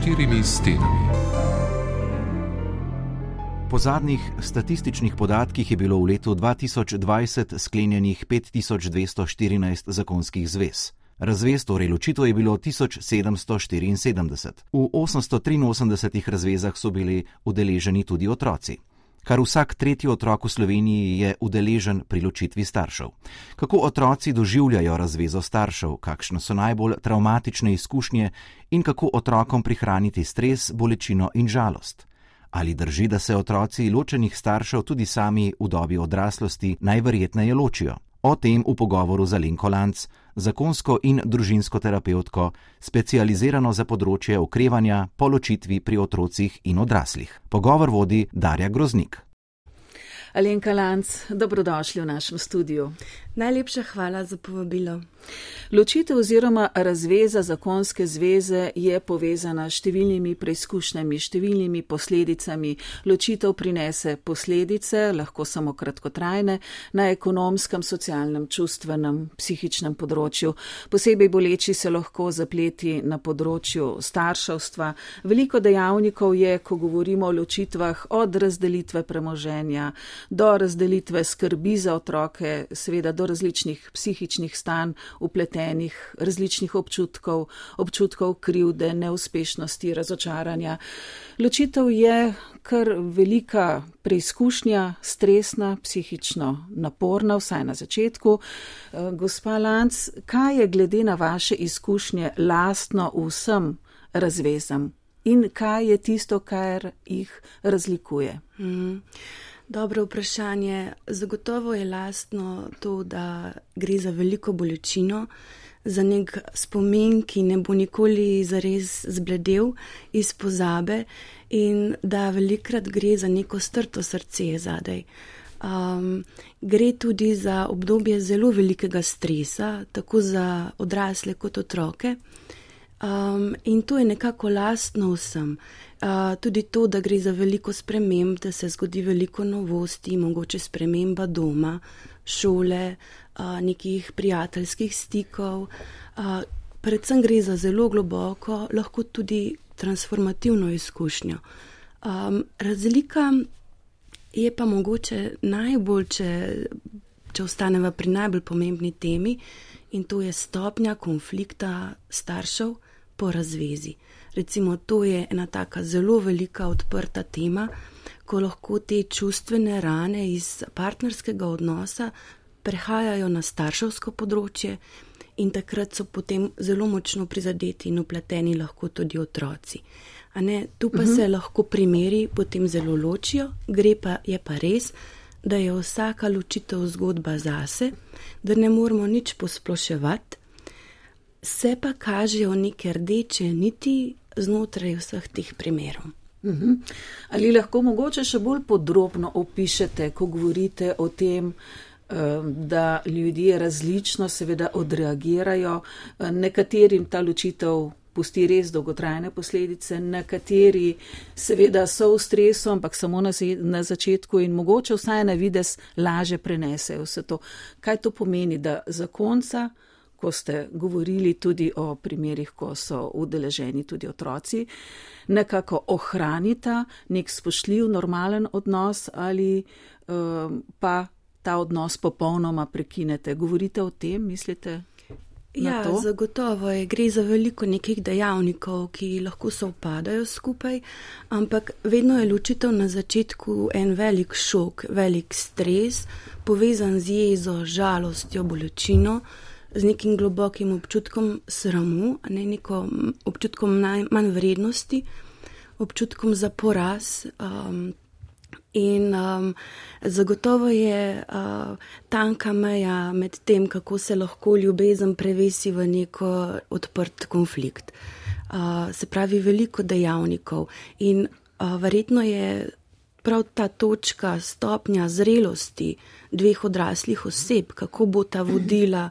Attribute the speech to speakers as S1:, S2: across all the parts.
S1: štirimi stenami.
S2: Po zadnjih statističnih podatkih je bilo v letu 2020 sklenjenih 5214 zakonskih zvez. Razvez, torej ločitev, je bilo 1774. V 883 razvezah so bili udeleženi tudi otroci. Kar vsak tretji otrok v Sloveniji je udeležen pri ločitvi staršev. Kako otroci doživljajo razvezo staršev, kakšne so najbolj travmatične izkušnje in kako otrokom prihraniti stres, bolečino in žalost. Ali drži, da se otroci ločenih staršev tudi sami v dobi odraslosti najverjetneje ločijo? O tem v pogovoru za Linkolanc, zakonsko in družinsko terapevtko, specializirano za področje okrevanja po ločitvi pri otrocih in odraslih. Pogovor vodi Darja Groznik.
S3: Alenka Lanc, dobrodošli v našem studiu.
S4: Najlepša hvala za povabilo.
S3: Ločitev oziroma razveza zakonske zveze je povezana s številnimi preizkušnjami, številnimi posledicami. Ločitev prinese posledice, lahko samo kratkotrajne, na ekonomskem, socialnem, čustvenem, psihičnem področju. Posebej boleči se lahko zapleti na področju starševstva. Veliko dejavnikov je, ko govorimo o ločitvah, od razdelitve premoženja do razdelitve skrbi za otroke, seveda do različnih psihičnih stanj, upletenih, različnih občutkov, občutkov krivde, neuspešnosti, razočaranja. Ločitev je kar velika preizkušnja, stresna, psihično naporna, vsaj na začetku. Eh, gospa Lanc, kaj je glede na vaše izkušnje lastno vsem razvezam in kaj je tisto, kar jih razlikuje? Mm.
S4: Dobro vprašanje. Zagotovo je lastno to, da gre za veliko bolečino, za nek spomin, ki ne bo nikoli zares zbledel iz pozabe in da velikrat gre za neko strto srce zadaj. Um, gre tudi za obdobje zelo velikega stresa, tako za odrasle kot otroke. Um, in to je nekako lastno vsem tudi to, da gre za veliko sprememb, da se zgodi veliko novosti, mogoče sprememba doma, šole, uh, nekih prijateljskih stikov. Uh, predvsem gre za zelo globoko, lahko tudi transformativno izkušnjo. Um, razlika je pa mogoče najbolj, če, če ostaneva pri najbolj pomembni temi, in to je stopnja konflikta staršev po razvezi. Recimo, to je ena taka zelo velika odprta tema, ko lahko te čustvene rane iz partnerskega odnosa prehajajo na starševsko področje in takrat so potem zelo močno prizadeti in upleteni lahko tudi otroci. Ne, tu pa uh mhm. -huh. se lahko primeri potem zelo ločijo, gre pa je pa res, da je vsaka ločitev zgodba zase, da ne moramo nič posploševati. Se pa kažejo neke rdeče niti znotraj vseh teh primerov.
S3: Mhm. Ali lahko mogoče še bolj podrobno opišete, ko govorite o tem, eh, da ljudje različno seveda odreagirajo, eh, nekaterim ta ločitev pusti res dolgotrajne posledice, nekateri seveda so v stresu, ampak samo na, na začetku in mogoče vsaj na vides laže prenesejo vse to. Kaj to pomeni, da za konca ko ste govorili tudi o primerih, ko so udeleženi tudi otroci, nekako ohranita nek spoštljiv, normalen odnos ali um, pa ta odnos popolnoma prekinete. Govorite o tem, mislite?
S4: Ja, zagotovo je. Gre za veliko nekih dejavnikov, ki lahko se upadajo skupaj, ampak vedno je ločitev na začetku en velik šok, velik stres, povezan z jezo, žalostjo, bolečino z nekim globokim občutkom sramu, ne neko občutkom najmanj vrednosti, občutkom za poraz. Um, in um, zagotovo je uh, tanka meja med tem, kako se lahko ljubezen prevesi v neko odprt konflikt. Uh, se pravi, veliko dejavnikov in uh, verjetno je prav ta točka, stopnja zrelosti dveh odraslih oseb, kako bo ta vodila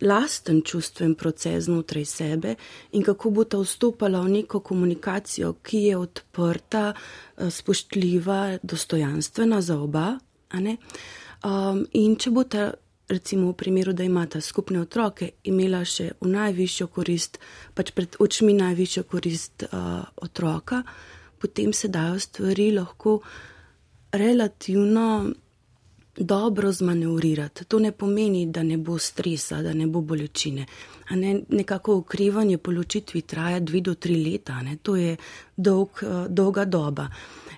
S4: lasten čustven proces znotraj sebe in kako bo ta vstopala v neko komunikacijo, ki je odprta, eh, spoštljiva, dostojanstvena za oba. Um, in če bo ta, recimo, v primeru, da imata skupne otroke, imela še v najvišjo korist, pač pred očmi najvišjo korist uh, otroka, potem se dajo stvari lahko relativno dobro zmanevrirati. To ne pomeni, da ne bo stresa, da ne bo bolečine. Ne, nekako ukrivanje po ločitvi traja dve do tri leta, ne? to je dolg, eh, dolga doba.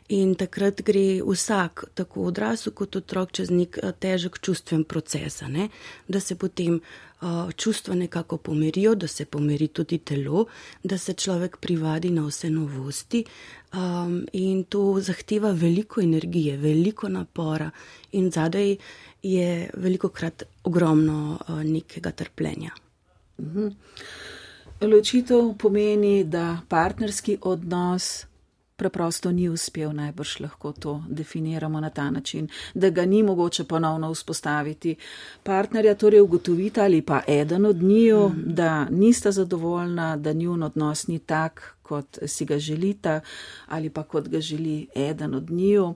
S4: In takrat gre vsak, tako odrasel kot otrok, čez nek eh, težek čustven proces, ne? da se potem uh, čustva nekako pomirijo, da se pomiri tudi telo, da se človek privadi na vse novosti. Um, in to zahteva veliko energije, veliko napora, in zadaj je veliko krat ogromno uh, nekega trpljenja.
S3: Mhm. Ločitev pomeni, da partnerski odnos preprosto ni uspel, najbrž lahko to definiramo na ta način, da ga ni mogoče ponovno vzpostaviti. Partnerja torej ugotovita ali pa eden od njiju, mm. da nista zadovoljna, da njun odnos ni tak, kot si ga želita ali pa kot ga želi eden od njiju.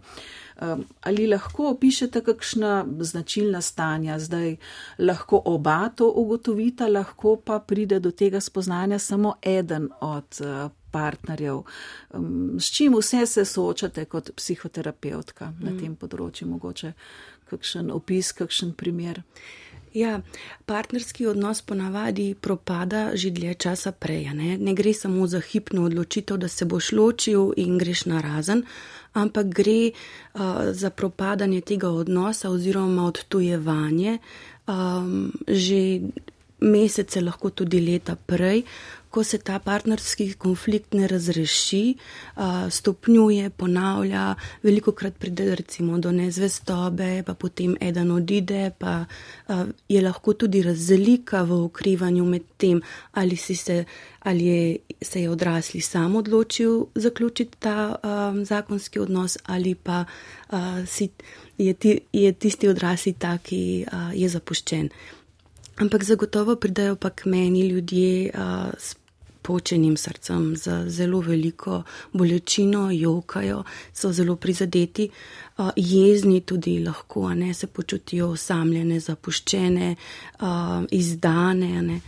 S3: Um, ali lahko opišete kakšna značilna stanja, zdaj lahko oba to ugotovita, lahko pa pride do tega spoznanja samo eden od uh, partnerjev. Um, s čim vse se soočate kot psihoterapeutka mm. na tem področju, mogoče kakšen opis, kakšen primer?
S4: Ja, partnerski odnos ponavadi propada že dlje časa prej. Ne? ne gre samo za hipno odločitev, da se boš ločil in greš na razen, ampak gre uh, za propadanje tega odnosa oziroma odtujevanje um, že mesece, lahko tudi leta prej, ko se ta partnerski konflikt ne razreši, stopnjuje, ponavlja, veliko krat pride recimo do nezvestobe, pa potem eden odide, pa je lahko tudi razlika v ukrivanju med tem, ali, se, ali je, se je odrasli sam odločil zaključiti ta um, zakonski odnos, ali pa uh, si, je, ti, je tisti odrasli ta, ki uh, je zapuščen. Ampak zagotovo pridajo pa k meni ljudje uh, s počenim srcem, z zelo veliko bolečino, jokajo, so zelo prizadeti, uh, jezni tudi lahko, ne se počutijo osamljene, zapuščene, uh, izdane, ne.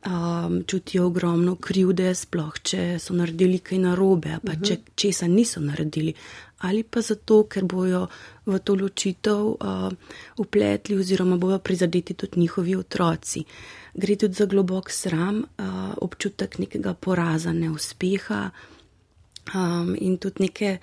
S4: Um, čutijo ogromno krivde, sploh če so naredili kaj narobe, pa uh -huh. če mhm. česa niso naredili, ali pa zato, ker bojo v to ločitev uh, upletli oziroma bojo prizadeti tudi njihovi otroci. Gre tudi za globok sram, uh, občutek nekega poraza, neuspeha um, in tudi neke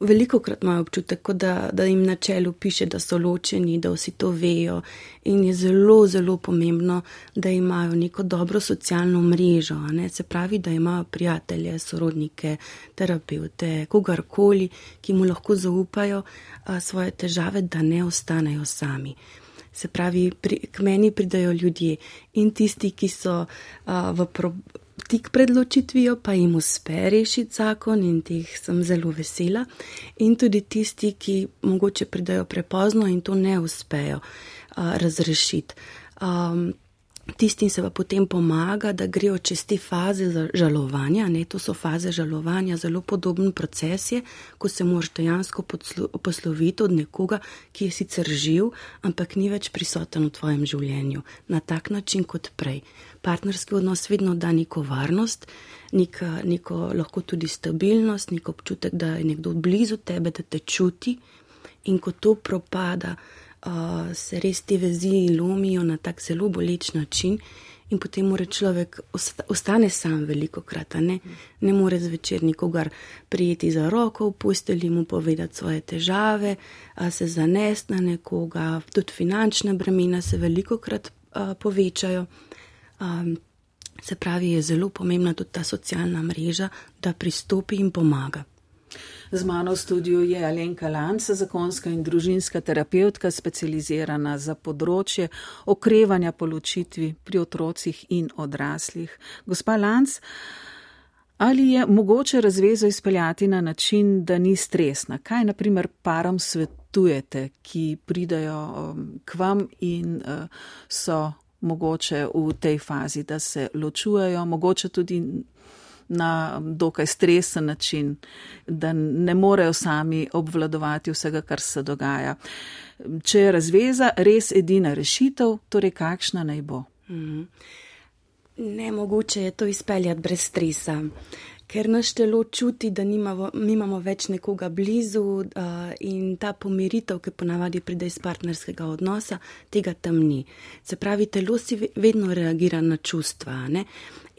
S4: veliko krat imajo občutek, da, da jim na čelu piše, da so ločeni, da vsi to vejo. In je zelo, zelo pomembno, da imajo neko dobro socialno mrežo, se pravi, da imajo prijatelje, sorodnike, terapeute, kogarkoli, ki mu lahko zaupajo a, svoje težave, da ne ostanejo sami. Se pravi, pri, k meni pridajo ljudje in tisti, ki so a, v problemu tik pred ločitvijo pa jim uspe rešiti zakon in teh sem zelo vesela. In tudi tisti, ki mogoče pridajo prepozno in to ne uspejo uh, razrešiti. Um, Tistim se pa potem pomaga, da grejo čez te faze žalovanja. Ne? To so faze žalovanja, zelo podoben proces je, ko se moraš dejansko posloviti od nekoga, ki je sicer živ, ampak ni več prisoten v tvojem življenju na tak način kot prej. Partnerski odnos vedno da neko varnost, neko, neko lahko tudi stabilnost, neko občutek, da je nekdo blizu tebe, da te čuti in ko to propada uh, se res te vezi lomijo na tak zelo boleč način. In potem mora človek ostane sam veliko krat, ne, ne more zvečer nikogar prijeti za roko, upustili mu povedati svoje težave, se zanest na nekoga, tudi finančne bremena se veliko krat a, povečajo. A, se pravi, je zelo pomembna tudi ta socialna mreža, da pristopi in pomaga.
S3: Z mano v studiu je Alenka Lanca, zakonska in družinska terapeutka, specializirana za področje okrevanja po ločitvi pri otrocih in odraslih. Gospa Lanc, Ali je mogoče razvezo izpeljati na način, da ni stresna? Kaj naprimer parom svetujete, ki pridajo um, k vam in uh, so mogoče v tej fazi, da se ločujejo, mogoče tudi na dokaj stresen način, da ne morejo sami obvladovati vsega, kar se dogaja. Če je razveza res edina rešitev, torej kakšna naj bo? Mm.
S4: Nemogoče je to izpeljati brez stresa, ker naš telo čuti, da nimamo, nimamo več nekoga blizu uh, in ta pomiritev, ki ponavadi pride iz partnerskega odnosa, tega tam ni. Se pravi, telo si vedno reagira na čustva. Ne?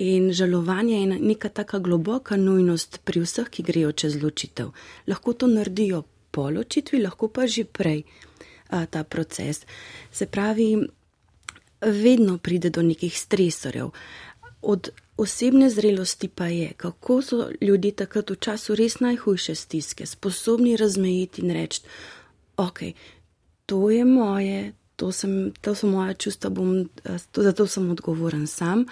S4: In žalovanje je neka taka globoka nujnost pri vseh, ki grejo čez ločitev. Lahko to naredijo po ločitvi, lahko pa že prej uh, ta proces. Se pravi, vedno pride do nekih stresorjev. Od osebne zrelosti pa je, kako so ljudje takrat v času res najhujše stiske sposobni razmejiti in reči: Ok, to je moje, to, sem, to so moje čustva, bom, to, zato sem odgovoren sam.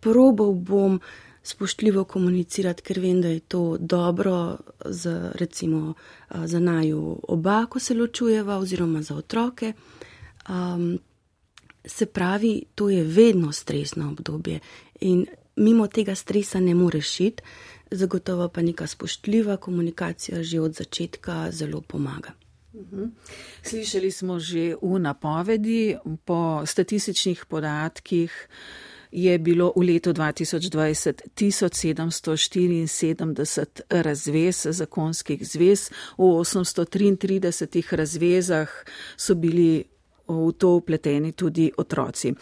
S4: Probal bom spoštljivo komunicirati, ker vem, da je to dobro za, recimo, za naju oba, ko se ločujeva, oziroma za otroke. Um, Se pravi, to je vedno stresno obdobje in mimo tega stresa ne moreš iti, zagotovo pa neka spoštljiva komunikacija že od začetka zelo pomaga.
S3: Mhm. Slišali smo že v napovedi, po statističnih podatkih je bilo v letu 2020 1774 razvez, zakonskih zvez, v 833 razvezah so bili v to upleteni tudi otroci.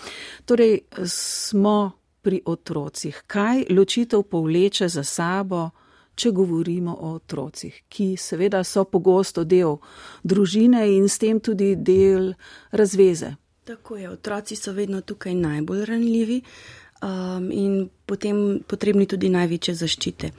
S3: Torej, smo pri otrocih. Kaj ločitev povleče za sabo, če govorimo o otrocih, ki seveda so pogosto del družine in s tem tudi del razveze?
S4: Tako je, otroci so vedno tukaj najbolj ranljivi um, in potem potrebni tudi največje zaščite.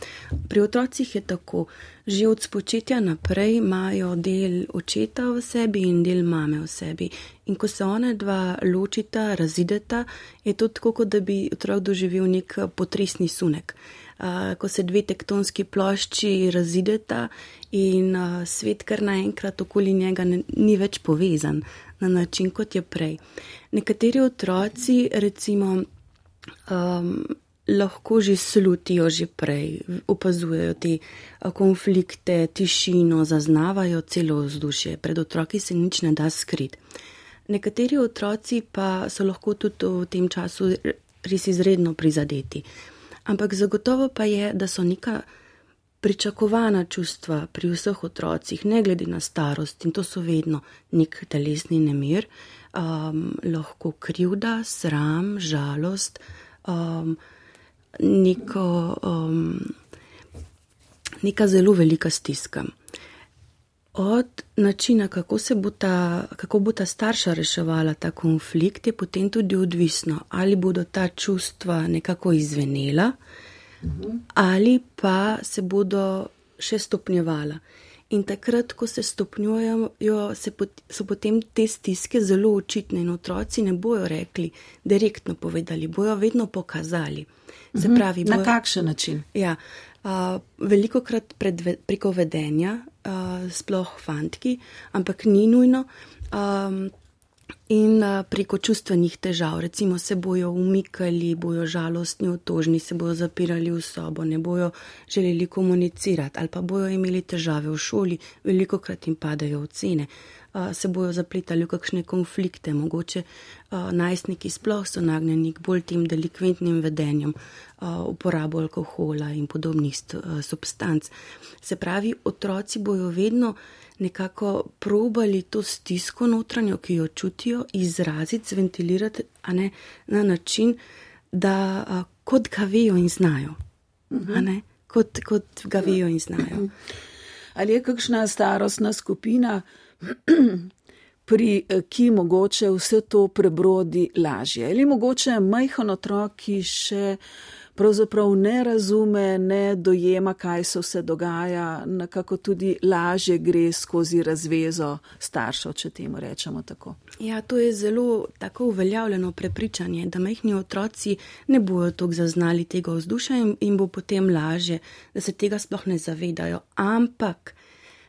S4: Pri otrocih je tako, že od spočetja naprej imajo del očeta v sebi in del mame v sebi. In ko se one dva ločita, razideta, je to tako, kot da bi otrok doživel nek potresni sunek. Uh, ko se dve tektonski plošči razideta in uh, svet kar naenkrat okoli njega ne, ni več povezan na način, kot je prej. Nekateri otroci, recimo, um, lahko že slutijo že prej, opazujejo te konflikte, tišino, zaznavajo celo vzdušje, pred otroki se nič ne da skrit. Nekateri otroci pa so lahko tudi v tem času res izredno prizadeti. Ampak zagotovo pa je, da so neka pričakovana čustva pri vseh otrocih, ne glede na starost, in to so vedno nek telesni nemir, um, lahko krivda, sram, žalost, um, neko, um, neka zelo velika stiska. Od načina, kako, bo ta, kako bo ta starša reševala ta konflikt, je potem tudi odvisno, ali bodo ta čustva nekako izvenela, mhm. ali pa se bodo še stopnjevala. In takrat, ko se stopnjujejo, se pot, so potem te stiske zelo očitne in otroci ne bojo rekli, direktno povedali, bojo vedno pokazali.
S3: Se mhm. pravi, bojo, na kakšen način?
S4: Ja, uh, veliko krat preko vedenja, uh, sploh fantki, ampak ni nujno. Um, in preko čustvenih težav, recimo se bojo umikali, bojo žalostni, otožni, se bojo zapirali v sobo, ne bojo želeli komunicirati ali pa bojo imeli težave v šoli, veliko krat jim padajo ocene, se bojo zapletali v kakšne konflikte, mogoče najstniki sploh so nagnjeni k bolj tem delikventnim vedenjem, uporabo alkohola in podobnih substanc. Se pravi, otroci bojo vedno nekako probali to stisko notranjo, ki jo čutijo, izraziti, zventilirati ne, na način, da a, kot ga vejo in znajo. Uh. -huh. kot, kot ga vejo in znajo.
S3: Ali je kakšna starostna skupina, pri ki mogoče vse to prebrodi lažje? Ali mogoče majhen otrok, ki še pravzaprav ne razume, ne dojema, kaj se vse dogaja, nekako tudi lažje gre skozi razvezo staršev, če temu rečemo tako.
S4: Ja, to je zelo tako uveljavljeno prepričanje, da majhni otroci ne bojo tako zaznali tega vzdušja in, in bo potem lažje, da se tega sploh ne zavedajo. Ampak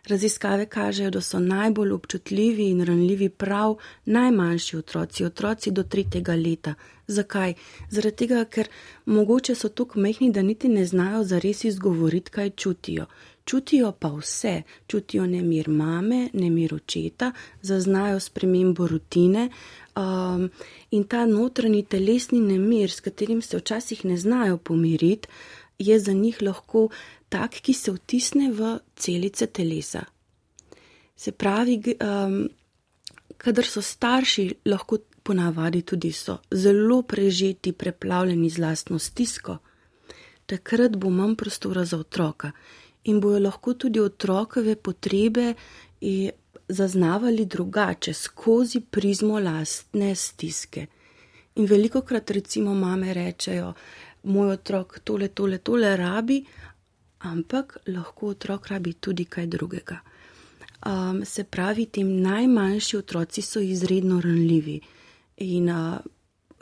S4: Raziskave kažejo, da so najbolj občutljivi in ranljivi prav najmanjši otroci, otroci do tretjega leta. Zakaj? Zaradi tega, ker mogoče so tako mehni, da niti ne znajo zares izgovoriti, kaj čutijo. Čutijo pa vse, čutijo nemir mame, nemir očeta, zaznajo spremembo rutine um, in ta notranji telesni nemir, s katerim se včasih ne znajo pomiriti, je za njih lahko tak, ki se vtisne v celice telesa. Se pravi, um, kadar so starši, lahko ponavadi tudi so zelo prežeti, preplavljeni z lastno stisko, takrat bo manj prostora za otroka in bojo lahko tudi otrokove potrebe zaznavali drugače, skozi prizmo lastne stiske. In veliko krat recimo mame rečejo, moj otrok tole, tole, tole rabi, ampak lahko otrok rabi tudi kaj drugega. Um, se pravi, ti najmanjši otroci so izredno ranljivi in uh,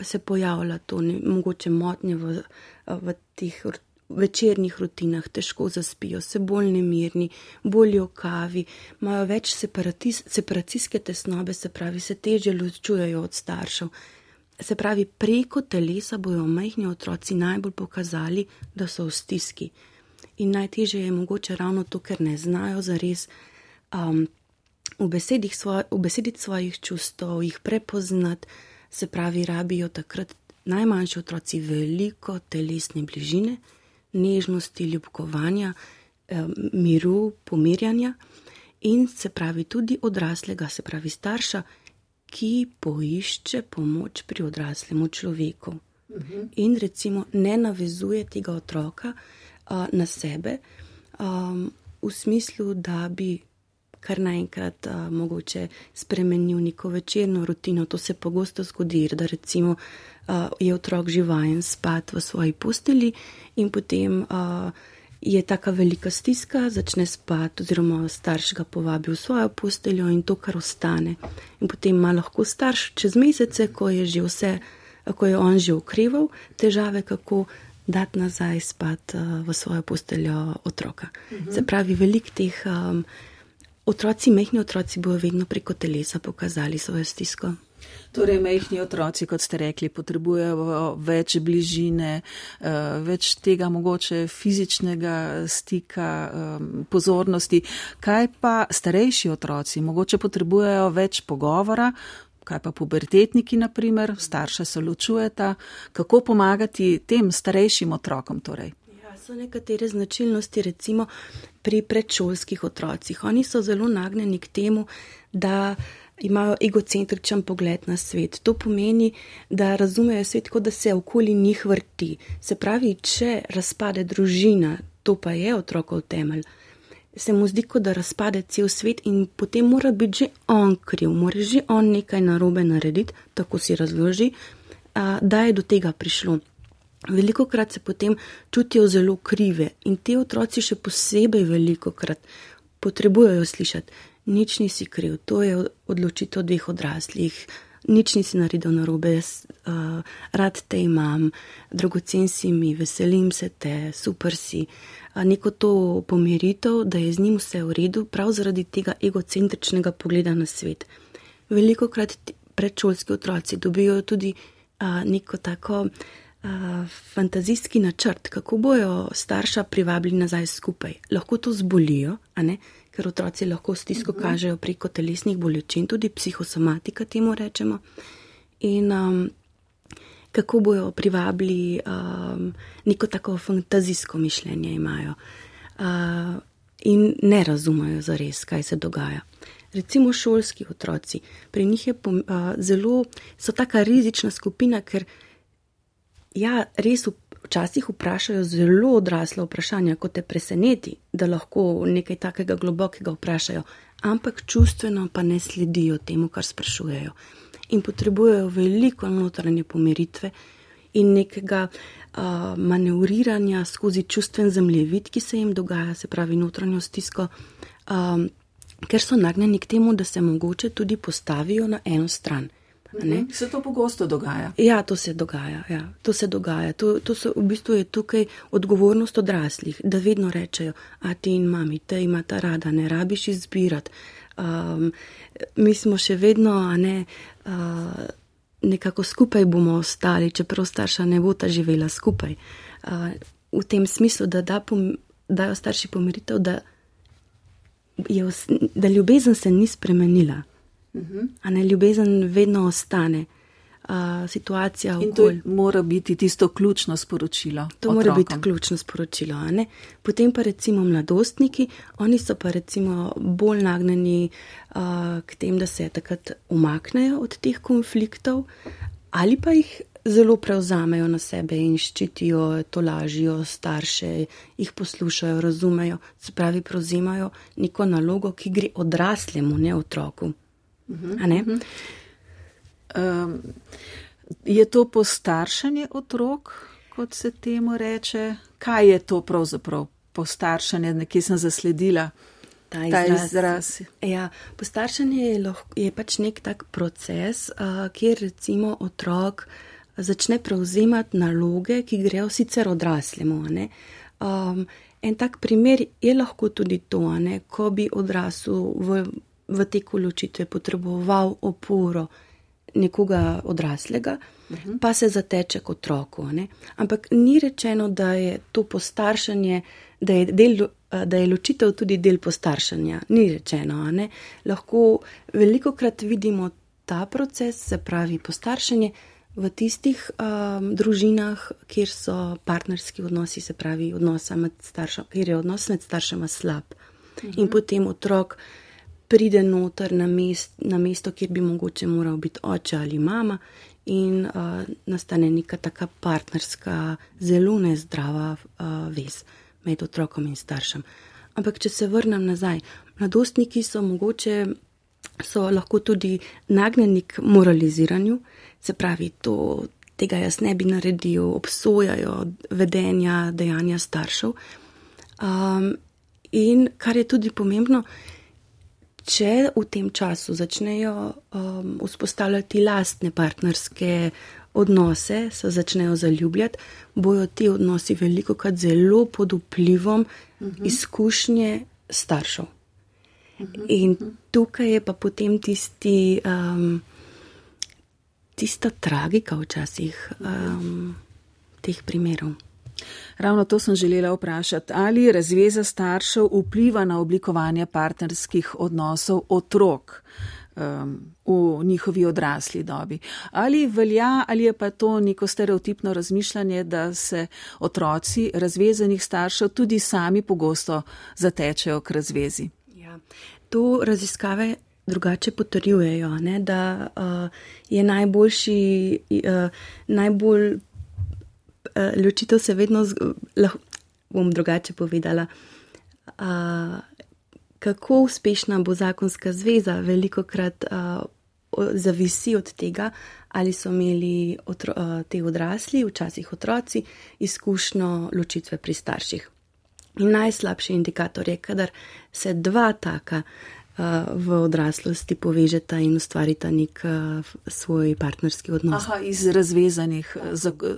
S4: se pojavlja to ne, mogoče motnje v, v teh večernih rutinah, težko zaspijo, se bolj nemirni, bolj okavi, imajo več separacijske tesnobe, se pravi, se teže ločujejo od staršev. Se pravi, preko telesa bojo majhni otroci najbolj pokazali, da so v stiski in najtežje je mogoče ravno to, ker ne znajo zares um, ubesediti svoj, svojih čustev, jih prepoznati, se pravi, rabijo takrat najmanjši otroci veliko telesne bližine, nežnosti, ljubkovanja, um, miru, pomirjanja in se pravi tudi odraslega, se pravi starša, ki poišče pomoč pri odraslemu človeku. Mhm. In recimo ne navezuje tega otroka, na sebe, um, v smislu, da bi kar naenkrat uh, mogoče spremenil neko večerno rutino. To se pogosto zgodi, da recimo uh, je otrok živajen spat v svoji posteli in potem uh, je taka velika stiska, začne spat oziroma starš ga povabi v svojo posteljo in to, kar ostane. In potem ima lahko starš čez mesece, ko je že vse, ko je on že ukreval, težave, kako dati nazaj spat uh, v svojo posteljo otroka. Uh mhm. -huh. Se pravi, velik teh um, otroci, mehni otroci, bodo vedno preko telesa pokazali svojo stisko.
S3: Torej, mehni otroci, kot ste rekli, potrebujejo več bližine, uh, več tega mogoče fizičnega stika, pozornosti. Kaj pa starejši otroci, mogoče potrebujejo več pogovora, kaj pa pubertetniki, naprimer, starše se ločujeta, kako pomagati tem starejšim otrokom torej?
S4: Ja, so nekatere značilnosti, recimo pri predšolskih otrocih. Oni so zelo nagnjeni k temu, da imajo egocentričen pogled na svet. To pomeni, da razumejo svet, kot da se okoli njih vrti. Se pravi, če razpade družina, to pa je otrokov temelj se mu zdi, kot da razpade cel svet in potem mora biti že on kriv, mora že on nekaj narobe narediti, tako si razloži, da je do tega prišlo. Veliko krat se potem čutijo zelo krive in te otroci še posebej veliko krat potrebujejo slišati, nič nisi kriv, to je odločitev dveh odraslih, nič nisi naredil narobe, jaz uh, rad te imam, dragocen si mi, veselim se te, super si. Uh, neko to pomiritev, da je z njim vse v redu, prav zaradi tega egocentričnega pogleda na svet. Veliko krat predšolski otroci dobijo tudi uh, neko tako uh, fantazijski načrt, kako bojo starša privabili nazaj skupaj. Lahko to zbolijo, a ker otroci lahko stisko mhm. kažejo preko telesnih bolečin, tudi psihosomatika temu rečemo. In um, kako bojo privabili um, neko tako fantazijsko mišljenje imajo uh, in ne razumejo zares, kaj se dogaja. Recimo šolski otroci, pri njih je pom, uh, zelo, so taka rizična skupina, ker ja, res včasih vprašajo zelo odrasla vprašanja, kot te preseneti, da lahko nekaj takega globokega vprašajo, ampak čustveno pa ne sledijo temu, kar sprašujejo. In potrebujejo veliko notranje pomiritve in nekega uh, manevriranja skozi čustven zemljevid, ki se jim dogaja, se pravi notranjo stisko, um, ker so nagnjeni k temu, da se mogoče tudi postavijo na eno stran.
S3: Ne? Se to pogosto dogaja?
S4: Ja, to se dogaja. Ja, to se dogaja. To, to so, v bistvu je tukaj odgovornost odraslih, da vedno rečejo, a ti in mami, te ima ta rada, ne rabiš izbirati. Um, mi smo še vedno, a ne, uh, nekako skupaj bomo ostali, čeprav starša ne bo ta živela skupaj. Uh, v tem smislu, da da pom, dajo starši pomiritev, da, je, da ljubezen se ni spremenila. -hmm. A ne ljubezen vedno ostane. Uh, situacija
S3: in to mora biti tisto ključno sporočilo.
S4: To
S3: otrokom.
S4: mora biti ključno sporočilo. Potem pa recimo mladostniki, oni so pa recimo bolj nagnjeni uh, k tem, da se takrat umaknejo od teh konfliktov ali pa jih zelo prevzamejo na sebe in ščitijo, to lažijo starše, jih poslušajo, razumejo, se pravi, prevzemajo neko nalogo, ki gre odraslemu, ne otroku.
S3: Um, je to postaršanje otrok, kot se temu reče? Kaj je to pravzaprav postaršanje? Nekje sem zasledila
S4: ta izraz. Ta izraz. Ja, postaršanje je, lahko, je pač nek tak proces, uh, kjer recimo otrok začne prevzemati naloge, ki grejo sicer odraslemu. Um, en tak primer je lahko tudi to, ne, ko bi odrasel v v teku ločitve potreboval oporo nekoga odraslega, uh mhm. -huh. pa se zateče k otroku. Ne? Ampak ni rečeno, da je to postaršanje, da je, del, da je ločitev tudi del postaršanja. Ni rečeno. Ne? Lahko veliko krat vidimo ta proces, se pravi postaršanje. V tistih um, družinah, kjer so partnerski odnosi, se pravi, staršem, kjer je odnos med staršema slab, uh -huh. in mhm. potem otrok uh, pride noter na, mest, na mesto, kjer bi mogoče moral biti oče ali mama, in uh, nastane neka taka partnerska, zelo nezdrava uh, vez med otrokom in staršem. Ampak, če se vrnem nazaj, mladostniki so mogoče. So lahko tudi nagnjeni k moraliziranju, se pravi, to, tega jaz ne bi naredil, obsojajo vedenja, dejanja staršev. Um, in kar je tudi pomembno, če v tem času začnejo um, vzpostavljati lastne partnerske odnose, se začnejo zaljubljati, bojo ti odnosi veliko krat zelo pod vplivom uh mhm. -huh. izkušnje staršev. Uh mhm. -huh. In tukaj je pa potem tisti, um, tista tragika včasih um, teh primerov.
S3: Ravno to sem želela vprašati, ali razveza staršev vpliva na oblikovanje partnerskih odnosov otrok um, v njihovi odrasli dobi. Ali velja, ali je pa to neko stereotipno razmišljanje, da se otroci razvezanih staršev tudi sami pogosto zatečejo k razvezi.
S4: Ja, to raziskave. Drugače potrjujejo, ne, da uh, je najboljši, uh, najbolj uh, ločitev se vedno, lahko bom drugače povedala. Uh, kako uspešna bo zakonska zveza, veliko krat uh, zavisi od tega, ali so imeli otro, uh, te odrasli, včasih otroci, izkušnjo ločitve pri starših. In najslabši indikator je, kadar se dva taka v odraslosti povežeta in ustvarita nek svoj partnerski odnos.
S3: Aha, iz razvezanih,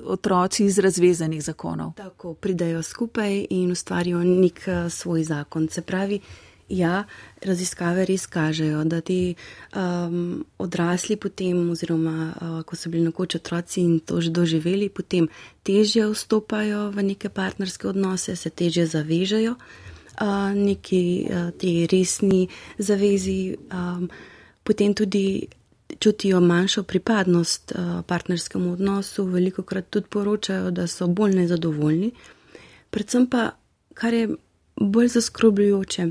S3: otroci iz razvezanih zakonov.
S4: Tako, pridajo skupaj in ustvarijo nek svoj zakon. Se pravi, ja, raziskave res kažejo, da ti um, odrasli potem, oziroma uh, ko so bili nekoč otroci in to že doživeli, potem težje vstopajo v neke partnerske odnose, se težje zavežejo neki ti resni zavezi, potem tudi čutijo manjšo pripadnost partnerskemu odnosu, veliko krat tudi poročajo, da so bolj nezadovoljni. Predvsem pa, kar je bolj zaskrbljujoče,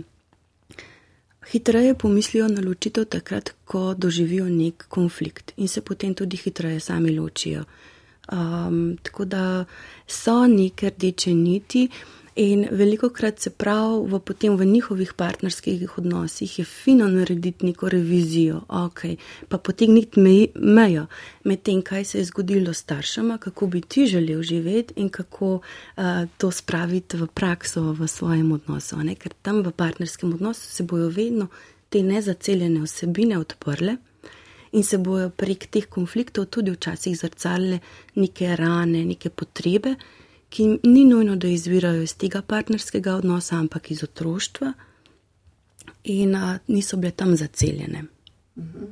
S4: hitreje pomislijo na ločitev takrat, ko doživijo nek konflikt in se potem tudi hitreje sami ločijo. Um, tako da so neke rdeče niti, In veliko krat se prav v, potem v njihovih partnerskih odnosih je fino narediti neko revizijo, ok, pa potegniti mejo med tem, kaj se je zgodilo staršama, kako bi ti želel živeti in kako uh, to spraviti v prakso v svojem odnosu. Ne? Ker tam v partnerskem odnosu se bojo vedno te nezaceljene osebine odprle in se bojo prek teh konfliktov tudi včasih zrcale neke rane, neke potrebe, ki ni nujno, da izvirajo iz tega partnerskega odnosa, ampak iz otroštva in a, niso bile tam zaceljene. Mhm.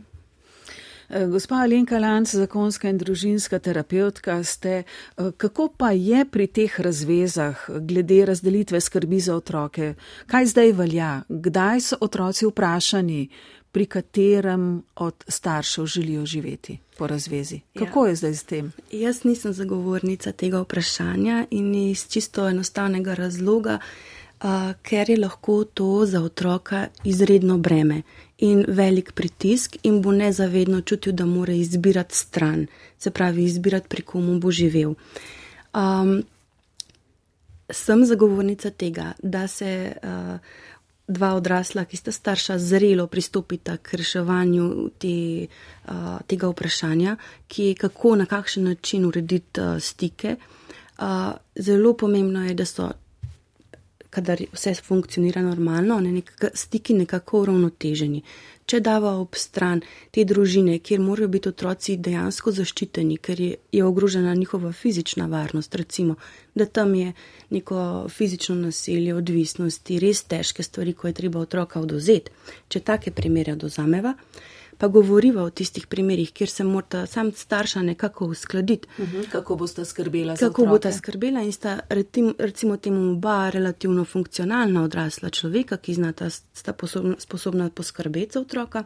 S3: Eh, gospa Alenka Lanc, zakonska in družinska terapeutka, ste, eh, kako pa je pri teh razvezah glede razdelitve skrbi za otroke? Kaj zdaj velja? Kdaj so otroci vprašani, pri katerem od staršev želijo živeti po razvezi. Kako ja. je zdaj s tem?
S4: Jaz nisem zagovornica tega vprašanja in iz čisto enostavnega razloga, uh, ker je lahko to za otroka izredno breme in velik pritisk in bo nezavedno čutil, da mora izbirati stran, se pravi izbirati, pri komu bo živel. Um, sem zagovornica tega, da se uh, dva odrasla, ki sta starša, zrelo pristopita k reševanju te, uh, tega vprašanja, ki je kako, na kakšen način urediti uh, stike. Uh, zelo pomembno je, da so, kadar vse funkcionira normalno, ne, nek, stiki nekako uravnoteženi če dava ob stran te družine, kjer morajo biti otroci dejansko zaščiteni, ker je, je ogrožena njihova fizična varnost, recimo, da tam je neko fizično nasilje, odvisnosti, res težke stvari, ko je treba otroka oduzeti. Če take primere odozameva, pa govoriva o tistih primerjih, kjer se morata sam starša nekako uskladiti. Uh
S3: mhm. -huh. Kako boste skrbela
S4: za? Kako boste skrbela in sta retim, recimo temu oba relativno funkcionalna odrasla človeka, ki znata, sta sposobna, sposobna poskrbeti za otroka.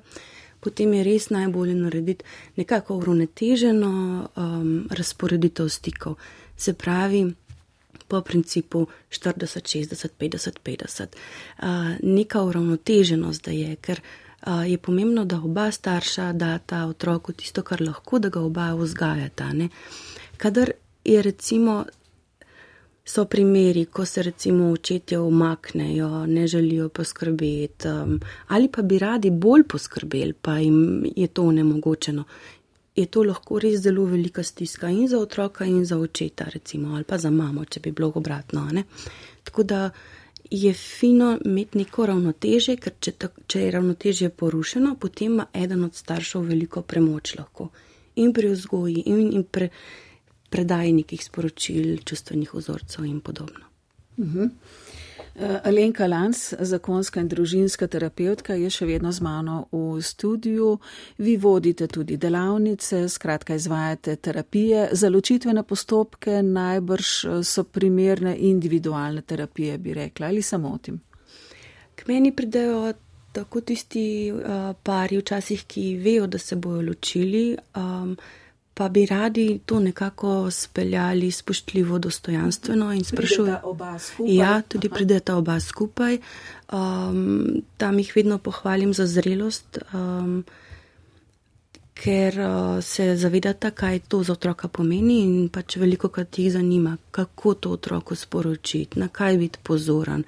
S4: Potem je res najbolje narediti nekako uravnoteženo um, razporeditev stikov. Se pravi, po principu 40, 60, 50, 50. Uh, neka uravnoteženost, da je, ker je pomembno, da oba starša data otroku tisto, kar lahko, da ga oba vzgajata. Ne? Kadar je recimo. So primeri, ko se recimo očetje umaknejo, ne želijo poskrbeti, um, ali pa bi radi bolj poskrbeli, pa jim je to onemogočeno. Je to lahko res zelo velika stiska in za otroka, in za očeta, recimo, ali pa za mamo, če bi bilo obratno. Ne? Tako da je fino imeti neko ravnoteže, ker če, ta, če je ravnoteže porušeno, potem ima eden od staršev veliko premoč lahko in pri vzgoji in, in pre, predaji nekih sporočil, čustvenih vzorcev in podobno. Uh mhm. -huh.
S3: Eh, Alenka Lans, zakonska in družinska terapeutka, je še vedno z mano v studiu. Vi vodite tudi delavnice, skratka izvajate terapije. Za ločitvene postopke najbrž eh, so primerne individualne terapije, bi rekla, ali samo o tem?
S4: K meni pridejo tako tisti uh, pari včasih, ki vejo, da se bojo ločili. Um, pa bi radi to nekako speljali spoštljivo, dostojanstveno in sprašujejo. Ja, tudi prideta oba skupaj. Um, tam jih vedno pohvalim za zrelost, um, ker uh, se zavedata, kaj to za otroka pomeni in pač veliko krat jih zanima, kako to otroku sporočiti, na kaj biti pozoren.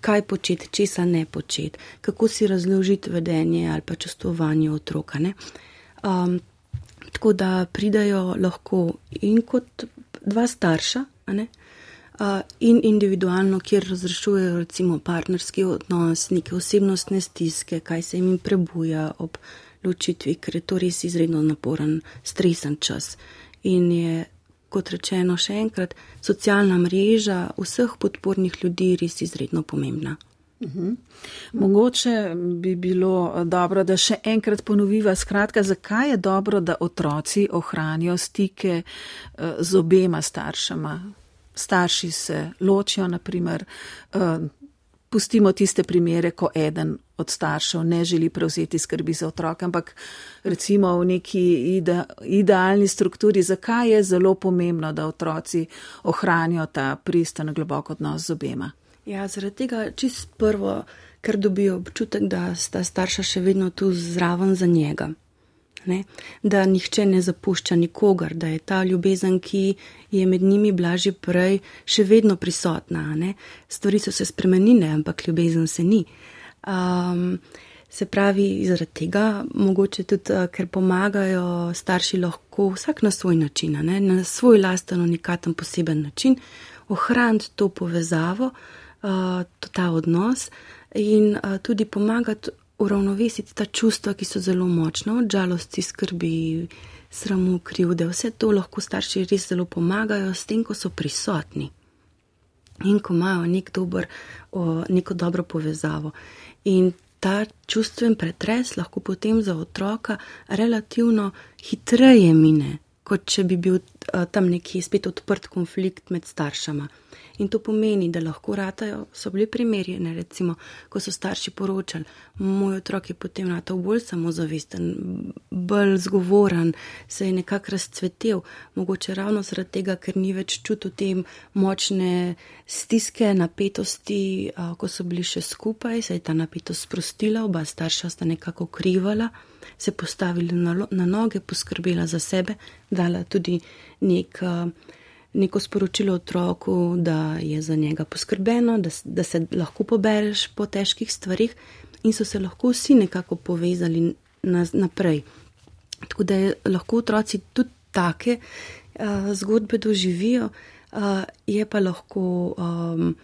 S4: Kaj početi, česa ne početi, kako si razložiti vedenje ali pa čustvovanje otroka. Um, tako da pridajo lahko in kot dva starša, uh, in individualno, kjer razrešujejo recimo partnerski odnos, neke osebnostne stiske, kaj se jim prebuja ob ločitvi, ker je to res izredno naporen, stresen čas. In je, kot rečeno, še enkrat, socialna mreža vseh podpornih ljudi res izredno pomembna.
S3: Uhum. Mogoče bi bilo dobro, da še enkrat ponoviva, skratka, zakaj je dobro, da otroci ohranijo stike eh, z obema staršama. Starši se ločijo, naprimer, eh, pustimo tiste primere, ko eden od staršev ne želi prevzeti skrbi za otroka, ampak recimo v neki ide, idealni strukturi, zakaj je zelo pomembno, da otroci ohranijo ta pristen globok odnos z obema.
S4: Ja, zaradi tega čist prvo, ker dobijo občutek, da sta starša še vedno tu zraven za njega. Ne? Da nihče ne zapušča nikogar, da je ta ljubezen, ki je med njimi bila že prej, še vedno prisotna. Ne? Stvari so se spremenile, ampak ljubezen se ni. Um, se pravi, zaradi tega, mogoče tudi, ker pomagajo starši lahko vsak na svoj način, ne? na svoj lasten, unikaten, poseben način, ohraniti to povezavo, ta odnos in uh, tudi pomagati uravnovesiti ta čustva, ki so zelo močna, od žalosti, skrbi, sramu, krivde. Vse to lahko starši res zelo pomagajo s tem, ko so prisotni in ko imajo nek dober, o, neko dobro povezavo. In ta čustven pretres lahko potem za otroka relativno hitreje mine, kot če bi bil a, tam neki spet odprt konflikt med staršama. In to pomeni, da lahko ratajo, so bili primeri, ne recimo, ko so starši poročali, moj otrok je potem ratal bolj samozavesten, bolj zgovoren, se je nekako razcvetel, mogoče ravno zaradi tega, ker ni več čutil te močne stiske, napetosti, ko so bili še skupaj, se je ta napetost sprostila, oba starša sta nekako krivala, se postavili na, na noge, poskrbela za sebe, dala tudi nek neko sporočilo otroku, da je za njega poskrbeno, da, da se lahko pobereš po težkih stvarih in so se lahko vsi nekako povezali na, naprej. Tako da lahko otroci tudi take uh, zgodbe doživijo, uh, je pa lahko um,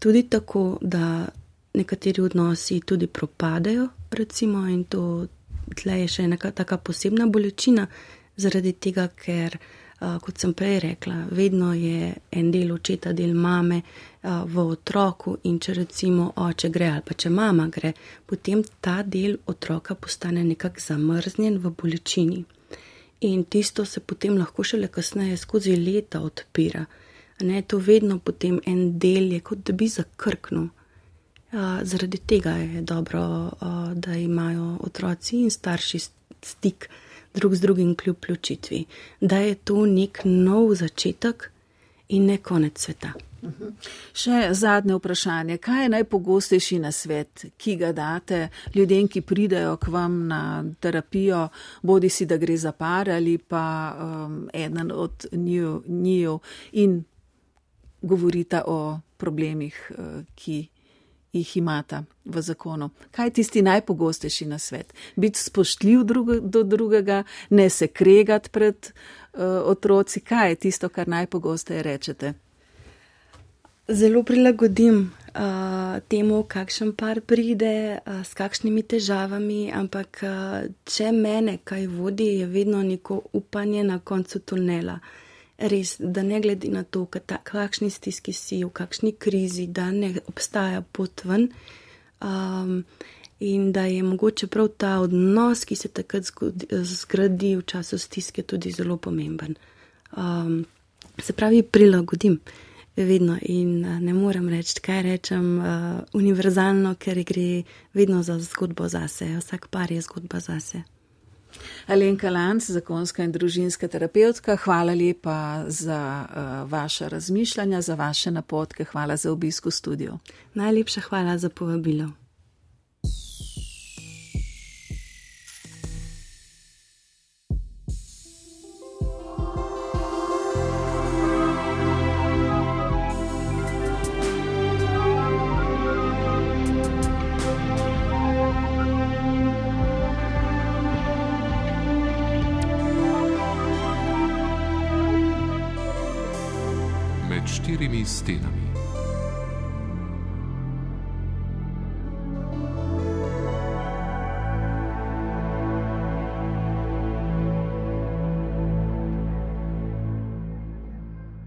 S4: tudi tako, da nekateri odnosi tudi propadajo, recimo, in to tle je še ena taka posebna bolečina, zaradi tega, ker uh, kot sem prej rekla, vedno je en del očeta, del mame v otroku in če recimo oče gre ali pa če mama gre, potem ta del otroka postane nekako zamrznjen v bolečini. In tisto se potem lahko šele kasneje skozi leta odpira. Ne, to vedno potem en del je, kot da bi zakrknil. Zaradi tega je dobro, da imajo otroci in starši stik drug z drugim kljub ločitvi, da je to nek nov začetek in ne konec sveta.
S3: Uhum. Še zadnje vprašanje. Kaj je najpogostejši na svet, ki ga date ljudem, ki pridejo k vam na terapijo, bodi si, da gre za par ali pa um, eden od njiju in govorita o problemih, uh, ki jih imata v zakonu. Kaj je tisti najpogostejši na svet? Biti spoštljiv drugo, do drugega, ne se kregati pred uh, otroci. Kaj je tisto, kar najpogosteje rečete?
S4: Zelo prilagodim uh, temu, kakšen par pride, uh, s kakšnimi težavami, ampak uh, če mene kaj vodi, je vedno neko upanje na koncu tunela. Uh, res, da ne glede na to, kakšni stiski si, v kakšni krizi, da ne obstaja pot ven. Um, in da je mogoče prav ta odnos, ki se takrat zgradi v času stiske, tudi zelo pomemben. Um, se pravi, prilagodim vedno in uh, ne morem reči, kaj rečem uh, univerzalno, ker gre vedno za zgodbo zase. Vsak par je zgodba zase.
S3: Alenka Lanc, zakonska in družinska terapeutka, hvala lepa za uh, vaše razmišljanja, za vaše napotke, hvala za obisk v studiu.
S4: Najlepša hvala za povabilo.